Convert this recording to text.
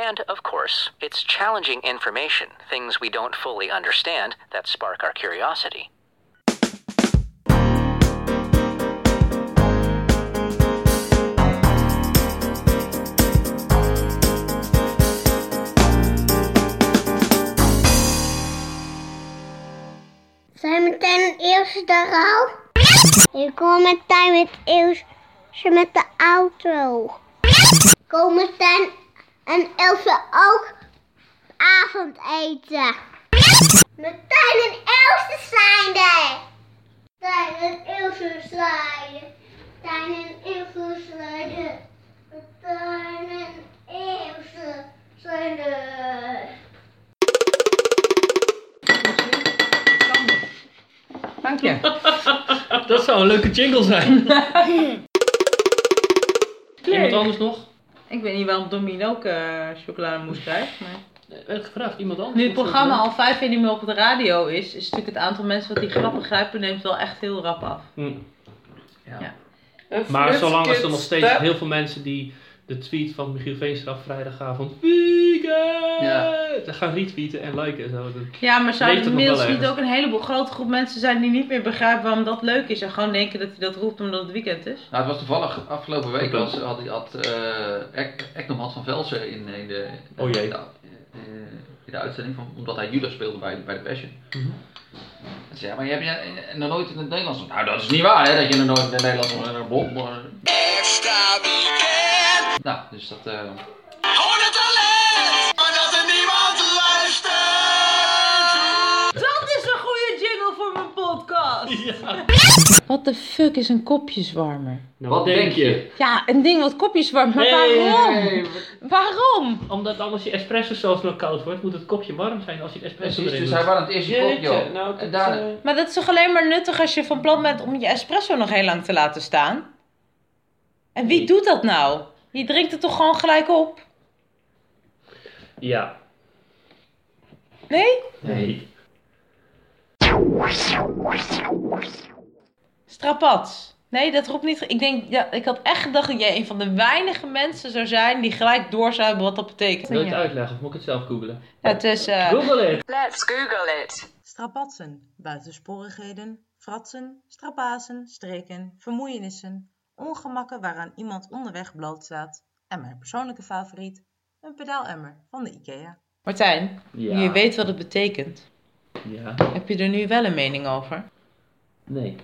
And, of course, it's challenging information, things we don't fully understand, that spark our curiosity. Zijn meteen het eerste eraf? Ik kom meteen met het eerste met de auto. Kom meteen en Ilse ook avondeten. Meteen een eerste zijnde. Meteen een eerste zijnde. Meteen een eerste zijnde. Meteen een eerste zijnde. Dank je. Dat zou een leuke jingle zijn. Iemand anders nog? Ik weet niet waarom Domien ook eh chocolademousse krijgt. Maar... Er werd gevraagd, iemand anders? Nu het programma al vijf jaar niet meer op de radio is, is natuurlijk het aantal mensen wat die grappen grijpen neemt wel echt heel rap af. Hm. Ja. Maar zolang als er nog steeds heel veel mensen die de tweet van Michiel Veenstra vrijdagavond Ja. Gaan retweeten en liken en zo. Ja, maar het nog inmiddels niet ook een heleboel grote groep mensen zijn die niet meer begrijpen waarom dat leuk is en gewoon denken dat hij dat roept omdat het weekend is? Nou, het was toevallig afgelopen week was, had, had uh, Eknom had van Velsen in, in, de, Oh jee. in, de, eh, in de uitzending, van, omdat hij Judas speelde bij, bij de Passion. Mhm. Hij zei, ja, maar je hebt je nog nooit in het Nederlands... Nou, dat is niet waar, hè, dat je nog nooit in het Nederlands... Extra weekend. nou, dus dat... eh, podcast! Wat de fuck is een kopjeswarmer? Nou, wat denk je? Ja, een ding wat kopjes warmt, maar Nee, waarom? Nee, Waarom? Omdat anders je espresso zelfs nog koud wordt, moet het kopje warm zijn als je het espresso Precies, erin dus doet. hij warmt eerst je kop, joh. nou, en dat, daarna... eh, Maar dat is toch alleen maar nuttig als je van plan bent om je espresso nog heel lang te laten staan? En wie Nee. doet dat nou? Je drinkt het toch gewoon gelijk op? Ja. Nee? Nee. Strapats. Nee, dat roept niet. Ik denk, ja, ik had echt gedacht dat jij een van de weinige mensen zou zijn die gelijk door zou hebben wat dat betekent. Wil je het uitleggen of moet ik het zelf googlen? Ja, het is eh, Google it! Let's Google it. Strapatsen, buitensporigheden, fratsen, strapazen, streken, vermoeienissen, ongemakken waaraan iemand onderweg blootstaat en mijn persoonlijke favoriet, een pedaalemmer van de IKEA. Martijn, Ja. je weet wat het betekent, Ja. heb je er nu wel een mening over? Nee.